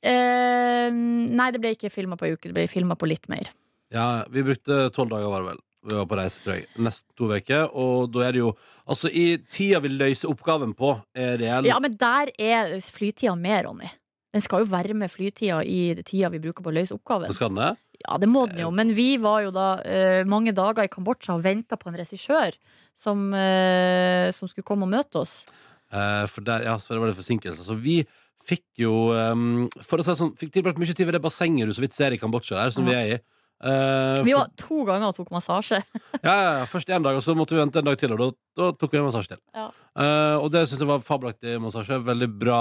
[SPEAKER 3] Eh, nei, det ble ikke filma på ei uke, det ble filma på litt mer.
[SPEAKER 2] Ja, vi brukte tolv dager, var det vel. Vi var på reise, tror jeg. Nesten to uker. Og da er det jo Altså, i tida vi løser oppgaven på, er reell.
[SPEAKER 3] Ja, men der er flytida med, Ronny. Den skal jo være med flytida i tida vi bruker på å løse oppgaven.
[SPEAKER 2] Skal den det?
[SPEAKER 3] Ja, det må den jo, men vi var jo da uh, mange dager i Kambodsja og venta på en regissør som, uh, som skulle komme og møte oss.
[SPEAKER 2] Eh, for der, ja, så det var det forsinkelser. Så vi fikk jo um, For å si sånn, fikk tilbrakt mye tid ved det bassenget du så vidt ser i Kambodsja, der, som
[SPEAKER 3] Ja.
[SPEAKER 2] vi er i. Uh,
[SPEAKER 3] Vi
[SPEAKER 2] for-
[SPEAKER 3] var to ganger og tok massasje.
[SPEAKER 2] Ja, ja, først en dag, og så måtte vi vente en dag til, og da, da tok vi en massasje til.
[SPEAKER 3] Ja.
[SPEAKER 2] Uh, og det syns jeg var fabelaktig massasje. Veldig bra,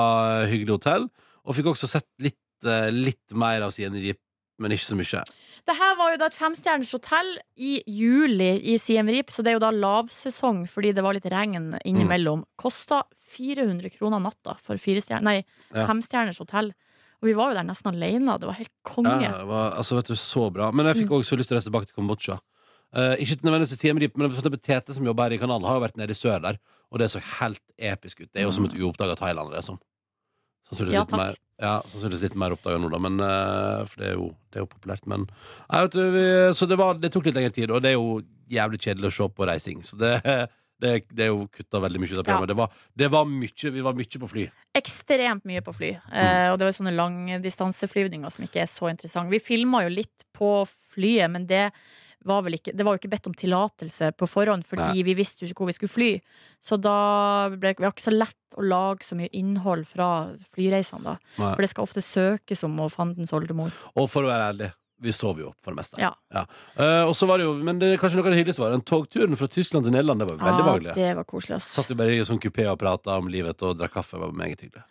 [SPEAKER 2] hyggelig hotell. Og fikk også sett litt, uh, litt mer av Siem Reap, men ikke så mye.
[SPEAKER 3] Det her var jo da et femstjerners hotell i juli i Siem Reap, så det er jo da lavsesong fordi det var litt regn innimellom. Kosta 400 kroner natta for nei,
[SPEAKER 2] Ja.
[SPEAKER 3] femstjerners hotell. Og vi var jo der nesten alene. Det var helt konge.
[SPEAKER 2] Ja, det var, altså, vet du, så bra. Men jeg
[SPEAKER 3] Mm.
[SPEAKER 2] fikk også lyst til å reise tilbake til Kambodsja. Uh, ikke nødvendigvis i Siem Reap, men Tete, som jobber her i kanalen, har jo vært nede i sør der, og det så helt episk ut. Det er jo som et uoppdaga Thailand. Det er som. Sannsynligvis
[SPEAKER 3] Ja,
[SPEAKER 2] litt mer, ja, sannsynligvis litt mer oppdaga nå, da, men, uh, for det er, jo, det er jo populært. Men Nei, vet du, vi, Så det, var, det tok litt lengre tid, og det er jo jævlig kjedelig å se på reising. Så det, det, det er jo kutta veldig mye ut av programmet. Det, var, det var mye, vi var mye på fly.
[SPEAKER 3] Ekstremt mye på fly.
[SPEAKER 2] Mm.
[SPEAKER 3] Uh, og det var sånne langdistanseflyvninger som ikke er så interessante. Vi filma jo litt på flyet, men det var vel ikke Det var jo ikke bedt om tillatelse på forhånd, fordi
[SPEAKER 2] Nei.
[SPEAKER 3] vi visste jo ikke hvor vi skulle fly. Så da ble det var ikke så lett å lage så mye innhold fra flyreisene, da.
[SPEAKER 2] Nei.
[SPEAKER 3] For det skal ofte søkes om å fandens oldemor.
[SPEAKER 2] Og for å være ærlig, Vi sover jo, for det meste.
[SPEAKER 3] Ja.
[SPEAKER 2] Eh, og så var det jo, Men det er kanskje noe av det hyggeligste var den togturen fra Tyskland til Nederland. Det var veldig
[SPEAKER 3] Ja, det var koselig. ass.
[SPEAKER 2] Satt jo bare i sånn kupé og prata om livet og drakk kaffe. Det var meget hyggelig.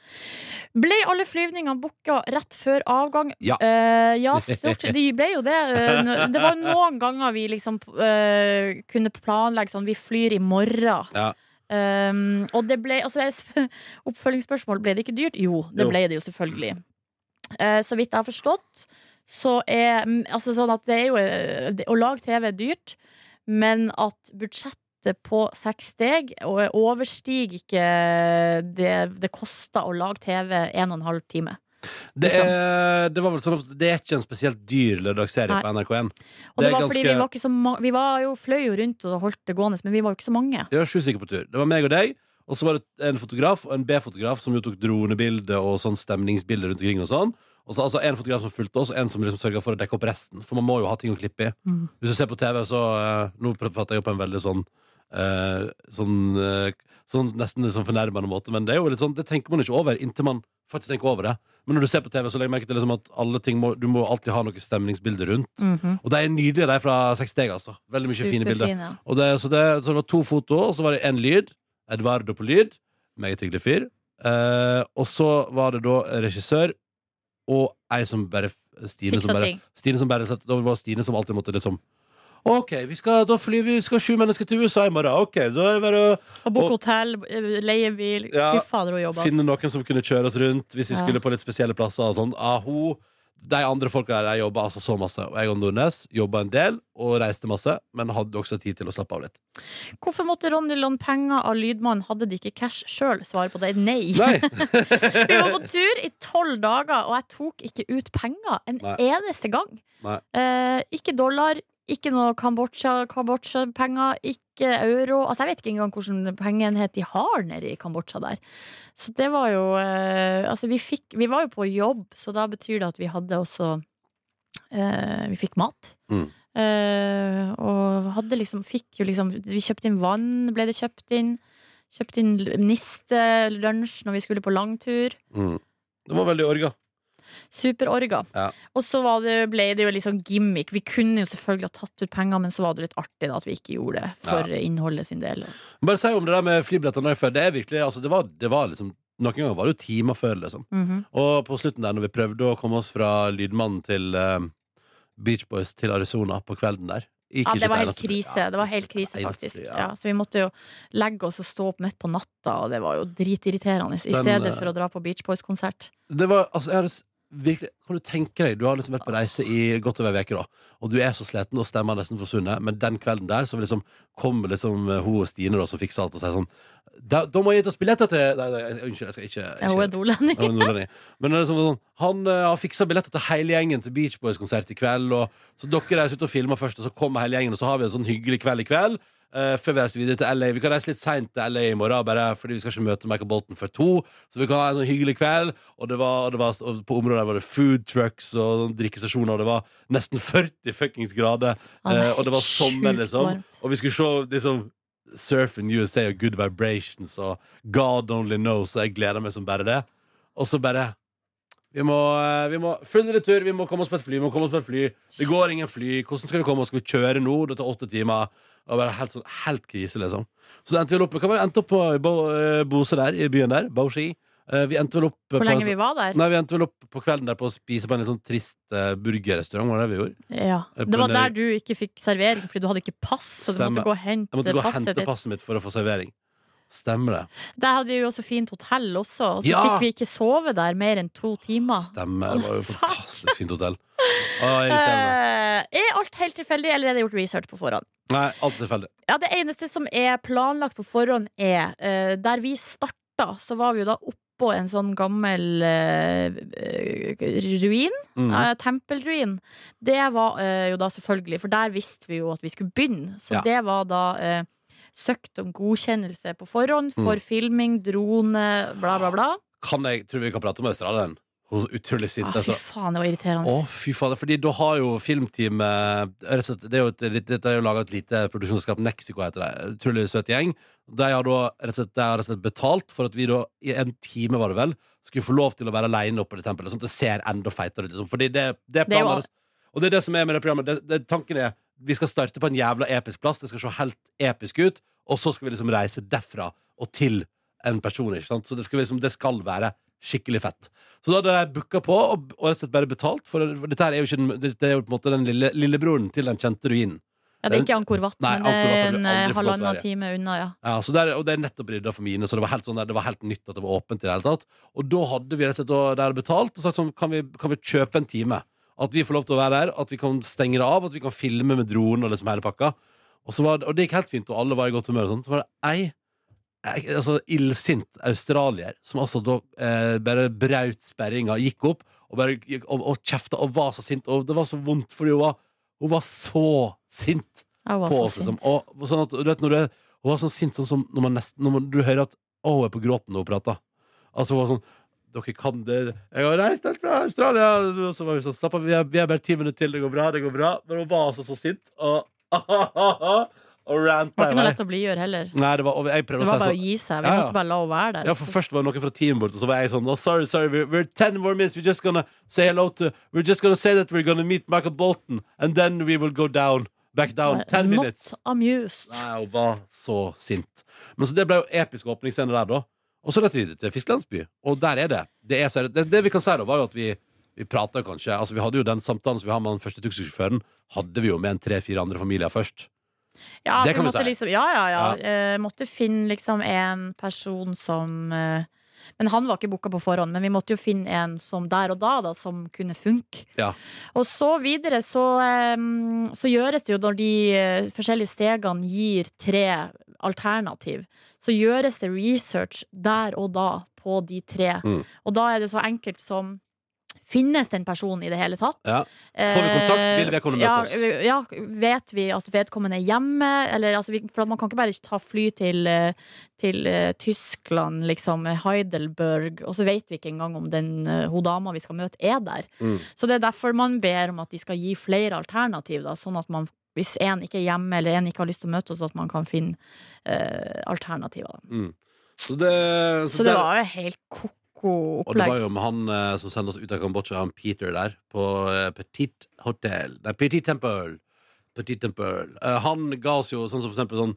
[SPEAKER 3] Ble alle flyvningene booka rett før avgang?
[SPEAKER 2] Ja.
[SPEAKER 3] Eh, ja, stort sett. De ble jo det. Eh, det var noen ganger vi liksom eh, kunne planlegge sånn Vi flyr i morgen.
[SPEAKER 2] Ja.
[SPEAKER 3] Um, og det ble altså, jeg sp- Oppfølgingsspørsmål, ble det ikke dyrt? Jo, det
[SPEAKER 2] Jo.
[SPEAKER 3] ble det jo selvfølgelig. Eh, så vidt jeg har forstått, så er Altså sånn at det er jo eh, Å lage TV er dyrt, men at budsjettet på seks steg overstiger ikke det det koster å lage TV en og en halv time.
[SPEAKER 2] Det
[SPEAKER 3] Liksom.
[SPEAKER 2] er, det var vel sånn det er ikke en spesielt dyr lørdagsserie på NRK1.
[SPEAKER 3] Og det, var
[SPEAKER 2] ganske...
[SPEAKER 3] fordi vi var så mange, Vi var jo, fløy jo rundt og holdt det gående, men vi var jo ikke så mange.
[SPEAKER 2] Vi var sju stykker på tur. Det var meg og deg, og så var det en fotograf og en B-fotograf som jo tok dronebilde og sånn stemningsbilde rundt omkring og sånn. Og så altså en fotograf som fulgte oss, og en som liksom sørga for å dekke opp resten. For man må jo ha ting å klippe i.
[SPEAKER 3] Mm.
[SPEAKER 2] Hvis du ser på TV, så uh, Nå prater jeg jo på en veldig sånn uh, Sånn, uh, sånn nesten litt sånn fornærmende måte, men det er jo litt sånn Det tenker man ikke over inntil man faktisk tenker over det. Men når du ser på TV, så legger jeg merke til liksom at alle ting må, du må alltid ha noe stemningsbilde rundt.
[SPEAKER 3] Mhm.
[SPEAKER 2] Og de er nydelige, de fra Seks steg, altså. Veldig mye fine bilder. Og det, så, det, så det var to foto, og så var det én lyd. Edvardo på lyd. Meget hyggelig fyr. Eh, og så var det da regissør og ei som bare Stine som bare. Stine som bare Da var Stine som alltid måtte liksom OK, vi skal, da flyr vi skal sju mennesker til USA i morgen. Ok, Da er det bare å
[SPEAKER 3] Og booke hotell, eh, leie bil.
[SPEAKER 2] Ja,
[SPEAKER 3] Fy fader, å jobbe,
[SPEAKER 2] finne noen som kunne kjøre oss rundt hvis vi
[SPEAKER 3] Ja.
[SPEAKER 2] skulle på litt spesielle plasser. Og sånn. ah, hun, de andre folka der jeg jobba altså så masse. Og jeg og Nordnes jobba en del og reiste masse, men hadde også tid til å slappe av litt.
[SPEAKER 3] Hvorfor måtte Ronny låne penger av lydmannen? Hadde de ikke cash sjøl? Svaret på det er nei.
[SPEAKER 2] Nei!
[SPEAKER 3] Vi var på tur i tolv dager, og jeg tok ikke ut penger en
[SPEAKER 2] Nei.
[SPEAKER 3] eneste gang. Eh, ikke dollar, ikke noe Kambodsja- Kambodsja-penger, ikke euro. Altså, jeg vet ikke engang hvilken pengeenhet de har nede i Kambodsja der. Så det var jo eh, Altså, vi fikk Vi var jo på jobb, så da betyr det at vi hadde også eh, Vi fikk mat.
[SPEAKER 2] Mm.
[SPEAKER 3] Eh, og hadde liksom Fikk jo liksom Vi kjøpte inn vann, ble det kjøpt inn. Kjøpte inn niste, lunsj når vi skulle på langtur.
[SPEAKER 2] Mm. Det var veldig orga.
[SPEAKER 3] Superorga.
[SPEAKER 2] Ja.
[SPEAKER 3] Og så var det, ble det jo litt sånn gimmick. Vi kunne jo selvfølgelig ha tatt ut penger, men så var det litt artig da, at vi ikke gjorde det for innholdet sin del.
[SPEAKER 2] Bare si om det der med flybillettene før. Det er virkelig, altså det var, det var liksom Noen ganger var det jo timer før, liksom.
[SPEAKER 3] Mhm.
[SPEAKER 2] Og på slutten der, når vi prøvde å komme oss fra Lydmannen til uh, Beach Boys til Arizona på kvelden der
[SPEAKER 3] Ja, det var helt krise. Det var helt krise, faktisk. Ja.
[SPEAKER 2] ja.
[SPEAKER 3] så vi måtte jo legge oss og stå opp midt på natta, og det var jo dritirriterende. I
[SPEAKER 2] Den,
[SPEAKER 3] stedet
[SPEAKER 2] eh,
[SPEAKER 3] for å dra på Beach Boys-konsert.
[SPEAKER 2] Det var, altså, jeg virkelig Kan du tenke deg, du har liksom vært på reise i godt over ei uke, og du er så sliten og stemmer nesten forsvunnet, men den kvelden der så liksom kommer liksom eh, hun og Stine da, som fikser alt, og sier sånn Da, da må jeg gi oss billetter til Nei, nei, unnskyld, jeg skal ikke,
[SPEAKER 3] ikke hun er nordlending.
[SPEAKER 2] Men sånn, sånn, han uh, har fiksa billetter til hele gjengen til Beach Boys-konsert i kveld. Og, så dere reiser ut og filmer først, og så kommer hele gjengen, og så har vi en sånn hyggelig kveld i kveld. Eh, før vi reiser videre til LA. Vi kan reise litt seint til LA i morgen, bare fordi vi skal ikke møte Michael Bolton før to. Så vi kan ha en sånn hyggelig kveld. Og, det var, og, det var, og på området der var det food trucks og sånn drikkestasjoner, og det var nesten 40 fuckings grader.
[SPEAKER 3] Er
[SPEAKER 2] eh, og det var sommer, liksom. Og vi skulle se liksom Surf in USA og Good Vibrations og God Only Knows, og jeg gleder meg som bare det. Og så bare vi må, eh, vi må Full retur, vi må komme oss på et fly. Vi må komme oss på et fly Det går ingen fly. Hvordan skal vi komme oss? Skal vi kjøre nå? Det tar åtte timer. Og bare helt, sånn, helt krise, liksom. Så endte vi opp Hva var det endte opp på Bo, eh, Bose der, i byen der? Bauchi. Eh, vi endte vel opp
[SPEAKER 3] Hvor
[SPEAKER 2] lenge
[SPEAKER 3] lenge vi var der?
[SPEAKER 2] Nei, vi endte vel opp på kvelden der på å spise på en litt sånn trist eh, burgerrestaurant. Var det vi gjorde?
[SPEAKER 3] Ja. Det var
[SPEAKER 2] der-
[SPEAKER 3] du ikke fikk servering fordi du hadde ikke pass. Så du måtte gå og hente
[SPEAKER 2] Jeg måtte gå og
[SPEAKER 3] passet
[SPEAKER 2] hente
[SPEAKER 3] ditt.
[SPEAKER 2] passet mitt for å få servering. Stemmer det.
[SPEAKER 3] Der hadde vi jo også fint hotell også, og så
[SPEAKER 2] Ja!
[SPEAKER 3] fikk vi ikke sove der mer enn to timer.
[SPEAKER 2] Stemmer. Det var jo fantastisk fint hotell. Å.
[SPEAKER 3] Eh, er alt helt tilfeldig, eller er det gjort research på forhånd?
[SPEAKER 2] Nei, alt tilfeldig.
[SPEAKER 3] Ja, Det eneste som er planlagt på forhånd, er uh, Der vi starta, så var vi jo da oppå en sånn gammel eh, ruin.
[SPEAKER 2] Mm.
[SPEAKER 3] Uh, tempelruin. Det var jo da selvfølgelig, for der visste vi jo at vi skulle begynne. Så
[SPEAKER 2] Ja.
[SPEAKER 3] det var da søkt om godkjennelse på forhånd for
[SPEAKER 2] Mm.
[SPEAKER 3] filming, drone, bla, bla, bla.
[SPEAKER 2] Kan jeg, tror vi kan prate om Australien? Hun er utrolig sint.
[SPEAKER 3] Ah, fy
[SPEAKER 2] altså.
[SPEAKER 3] faen, det var irriterende.
[SPEAKER 2] Å, fy faen, Fordi da har jo filmteamet rett og slett- Det er jo et, Dette er jo laga et lite produksjonsselskap, Mexico heter det. Utrolig søt gjeng. De har da rett og slett, betalt for at vi da, i en time var det vel, skulle få lov til å være aleine oppe i det tempelet. Sånn at det ser enda feitere ut. Liksom. Fordi det, det,
[SPEAKER 3] Det er
[SPEAKER 2] planen deres- Og det er det som er med det programmet. Det, det, tanken er vi skal starte på en jævla episk plass. Det skal se helt episk ut. Og så skal vi liksom reise derfra og til en person. Ikke sant? Så det skal, liksom, det skal være skikkelig fett. Så da hadde jeg booka på og, og rett og slett bare betalt. For, for dette her er jo ikke den, er jo på en måte den lille, lillebroren til den kjente ruinen.
[SPEAKER 3] Ja, det er ikke Angkor men det er en halvannen time unna, ja.
[SPEAKER 2] Ja, så der, og det er nettopp rydda for mine, så det var helt sånn der, det var helt nytt at det var åpent. i det hele tatt Og da hadde vi rett og slett der betalt og sagt sånn, kan vi, kan vi kjøpe en time? At vi får lov til å være der, at vi kan stenge det av, at vi kan filme med dronen og liksom hele pakka. Og, så var det, og det gikk helt fint, og alle var i godt humør. Og sånt. så var det ei altså illsint australier som altså da eh, bare braut sperringa, gikk opp og bare gikk, og, og kjefta og var så sint. Og det var så vondt, fordi hun var, hun var så sint
[SPEAKER 3] var
[SPEAKER 2] på
[SPEAKER 3] så
[SPEAKER 2] oss. Liksom. Og sånn at, du vet, når du, hun var så sint sånn som når, man nesten, når man, du hører at å, hun er på gråten når hun prater. Altså hun var sånn dere kan det Jeg har reist helt fra Australia! Og så var vi sånn Slapp av, vi er, vi er bare ti minutter til, det går bra. det går bra Men hun var altså så sint. Og, og
[SPEAKER 3] Det var ikke noe lett å blidgjøre heller.
[SPEAKER 2] Nei, det var,
[SPEAKER 3] Det
[SPEAKER 2] å
[SPEAKER 3] var bare å
[SPEAKER 2] sånn
[SPEAKER 3] gi seg. Vi
[SPEAKER 2] Ja, ja.
[SPEAKER 3] måtte bare la henne være der.
[SPEAKER 2] ja, for Først var det noen fra teamet vårt, og så var jeg sånn oh, Sorry, sorry, we're, we're ten more minutes. We're just gonna say hello to We're just gonna say that we're gonna meet Michael Bolton, and then we will go down. Back down. Ten
[SPEAKER 3] Not
[SPEAKER 2] minutes.
[SPEAKER 3] amused.
[SPEAKER 2] Nei, hun var så sint. Men så det ble jo episk åpningsscene der, da. Og så reiste vi til Fiskelandsby. Og der er det. Det, er, det, det vi kan si, da, var jo at vi, vi prata kanskje Altså, vi hadde jo den samtalen som vi har med den første taxisjåføren, hadde vi jo med en tre-fire andre familier først.
[SPEAKER 3] Ja,
[SPEAKER 2] Det kan vi si.
[SPEAKER 3] liksom, ja, ja, ja. Eh, måtte finne liksom en person som uh, Men han var ikke booka på forhånd, men vi måtte jo finne en som der og da, da som kunne funke.
[SPEAKER 2] Ja.
[SPEAKER 3] Og så videre så, eh, så gjøres det jo når de forskjellige stegene gir tre alternativ, så gjøres det research der og da på de tre.
[SPEAKER 2] Mm.
[SPEAKER 3] Og da er det så enkelt som Finnes den personen i det hele tatt?
[SPEAKER 2] Ja. Får vi kontakt, vil vedkommende
[SPEAKER 3] ja,
[SPEAKER 2] møte oss?
[SPEAKER 3] Ja, vet vi at vedkommende er hjemme? Eller, altså, for man kan ikke bare ta fly til, eh, til uh, Tyskland, liksom, Heidelberg, og så vet vi ikke engang om den uh, hun dama vi skal møte, er der.
[SPEAKER 2] Mm.
[SPEAKER 3] Så det er derfor man ber om at de skal gi flere alternativ, da, sånn at man hvis en ikke er hjemme eller en ikke har lyst til å møte oss, at man kan finne eh, alternativer.
[SPEAKER 2] Mm. Så det,
[SPEAKER 3] Så det
[SPEAKER 2] der-
[SPEAKER 3] var jo helt ko-ko
[SPEAKER 2] Og det var jo med han eh, som sendte oss ut av Kambodsja, han Peter der, på eh, Petit Hotel Nei, Petit Temple. Petit Temple. Eh, han ga oss jo sånn som for eksempel sånn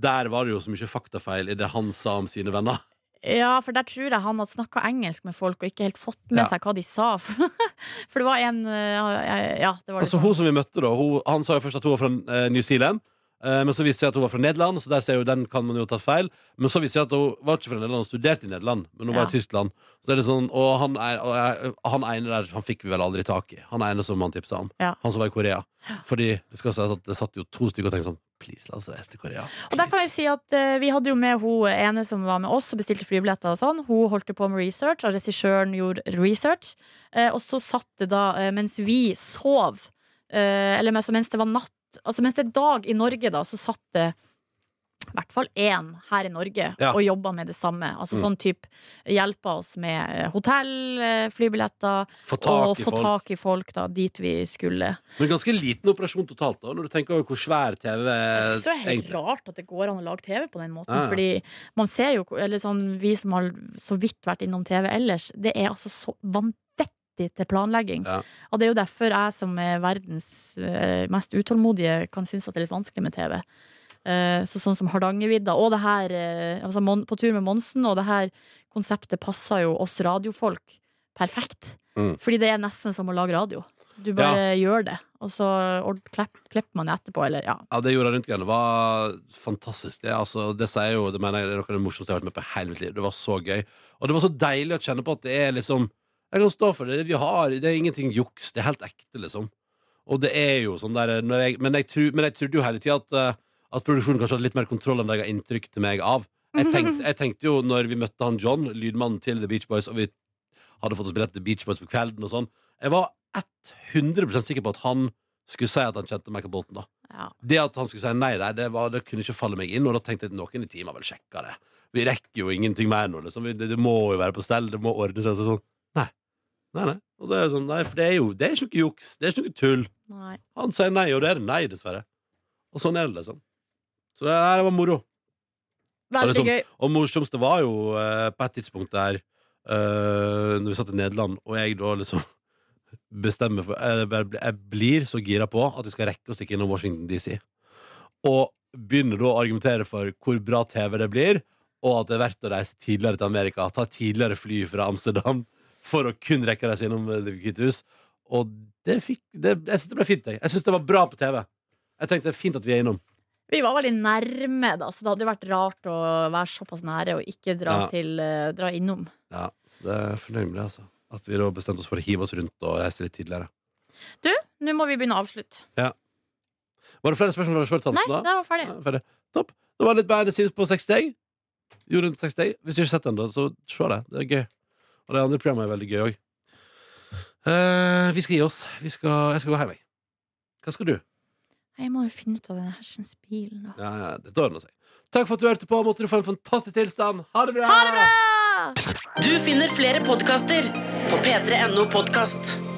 [SPEAKER 2] Der var det jo så mye faktafeil i det han sa om sine venner.
[SPEAKER 3] Ja, for der tror jeg han hadde snakka engelsk med folk og ikke helt fått med
[SPEAKER 2] Ja.
[SPEAKER 3] seg hva de sa. For det var en eh, Ja, det var
[SPEAKER 2] Altså
[SPEAKER 3] liksom
[SPEAKER 2] Hun som vi møtte, da hun, han sa jo først at hun var fra eh, New Zealand. Eh, men så viste det seg at hun var fra Nederland, så der ser jo den kan man jo ha tatt feil. Men så viste det seg at hun var ikke fra Nederland, hun studerte i Nederland, men hun var i Tyskland. Så er det sånn, og han, er, og jeg, han ene der Han fikk vi vel aldri tak i. Han ene som han tipsa om. Han som var i Korea. Fordi det skal sies at det satt jo to stykker og tenkte sånn Please, la oss reise til Korea.
[SPEAKER 3] Og der kan jeg si at uh, Vi hadde jo med hun ene som var med oss og bestilte flybilletter. og sånn Hun holdt på med research, og regissøren gjorde research. Uh, og så satt det da, uh, mens vi sov, eller mens, mens det var natt Altså mens det er dag i Norge, da, så satt det i hvert fall én her i Norge
[SPEAKER 2] Ja.
[SPEAKER 3] og jobba med det samme. Altså
[SPEAKER 2] Mm.
[SPEAKER 3] sånn type hjelpa oss med hotell, flybilletter, og få tak i folk da, dit vi skulle.
[SPEAKER 2] Men ganske liten operasjon totalt, da når du tenker over hvor svær TV
[SPEAKER 3] Det er helt
[SPEAKER 2] egentlig
[SPEAKER 3] rart at det går an å lage TV på den måten.
[SPEAKER 2] Ja.
[SPEAKER 3] Fordi man ser jo, eller sånn, vi som har så vidt vært innom TV ellers, det er altså så vanvittig til planlegging.
[SPEAKER 2] Ja.
[SPEAKER 3] Og det er jo derfor jeg som er verdens eh, mest utålmodige, kan synes at det er litt vanskelig med TV. Eh, så sånn som Hardangervidda, og det her eh, altså På tur med Monsen, og det her konseptet passer jo oss radiofolk perfekt.
[SPEAKER 2] Mm.
[SPEAKER 3] Fordi det er nesten som å lage radio. Du bare gjør det, og så klipper man det etterpå, eller ja.
[SPEAKER 2] Ja, det jorda rundt-greiene var fantastisk. Det, altså, det sier jo, det mener jeg det er noe av det morsomste jeg har vært med på i hele mitt liv. Det var så gøy. Og det var så deilig å kjenne på at det er liksom Jeg kan stå for det. Vi har, det er ingenting juks. Det er helt ekte, liksom. Og det er jo sånn der jeg, men, jeg tru, men jeg trodde jo hele tida at, eh, at produksjonen kanskje hadde litt mer kontroll enn det jeg har inntrykk til meg av. Jeg tenkte, jeg tenkte jo når vi møtte han John, lydmannen til The Beach Boys, og vi hadde fått oss billett til Beach Boys på kvelden og sånn Jeg var 100% sikker på at han skulle si at han kjente Michael Bolton. da
[SPEAKER 3] ja.
[SPEAKER 2] det at han skulle si nei nei det, var, det kunne ikke falle meg inn. Og da tenkte jeg at noen i teamet har vel sjekka det. Vi rekker jo ingenting mer nå. Liksom. Det, det må jo være på stell. Det må ordne seg. Sånn, nei. Nei, nei. Og det er sånn, nei, for det er jo det er ikke noe juks. Det er ikke noe tull.
[SPEAKER 3] Nei.
[SPEAKER 2] Han sier nei, og det er det nei, dessverre. Og sånn er det, liksom. Så det her var moro.
[SPEAKER 3] Veldig
[SPEAKER 2] liksom-
[SPEAKER 3] gøy.
[SPEAKER 2] Og morsomste var jo eh, på et tidspunkt der uh, Når vi satt i Nederland, og jeg da liksom bestemmer for Jeg, jeg, jeg blir så gira på at vi skal rekke å stikke innom Washington DC. Og begynner da å argumentere for hvor bra TV det blir, og at det er verdt å reise tidligere til Amerika. Ta tidligere fly fra Amsterdam for å kun rekke å reise innom eh, Det hvite hus. Og det fikk det, Jeg syns det ble fint. Jeg, jeg syns det var bra på TV. Jeg tenkte det er fint at vi er innom.
[SPEAKER 3] Vi var veldig nærme, da, så det hadde jo vært rart å være såpass nære og ikke dra,
[SPEAKER 2] Ja.
[SPEAKER 3] til, uh, dra innom.
[SPEAKER 2] Ja, så det er fornøyd med det, altså. At vi da bestemte oss for å hive oss rundt og reise litt tidligere.
[SPEAKER 3] Du, Nå må vi begynne å avslutte.
[SPEAKER 2] Var det flere spørsmål Shorthansen
[SPEAKER 3] Nei,
[SPEAKER 2] da?
[SPEAKER 3] det var ferdig.
[SPEAKER 2] Ja, ferdig. Topp. Det var litt bedre the på Sex Day. Gjorde en Sex Day. Hvis du ikke har sett den, da, så se det. Det er gøy. Og det andre programmet er veldig gøy òg. vi skal gi oss. Vi skal, jeg skal gå hjem, jeg. Hva skal du?
[SPEAKER 3] Jeg må jo finne ut av den hersens bilen, da.
[SPEAKER 2] Ja, ja, det ordner seg. Takk for at du hørte på. Måtte du få en fantastisk tilstand. Ha det bra!
[SPEAKER 3] Ha det bra!
[SPEAKER 1] Du finner flere podkaster på p3.no podkast.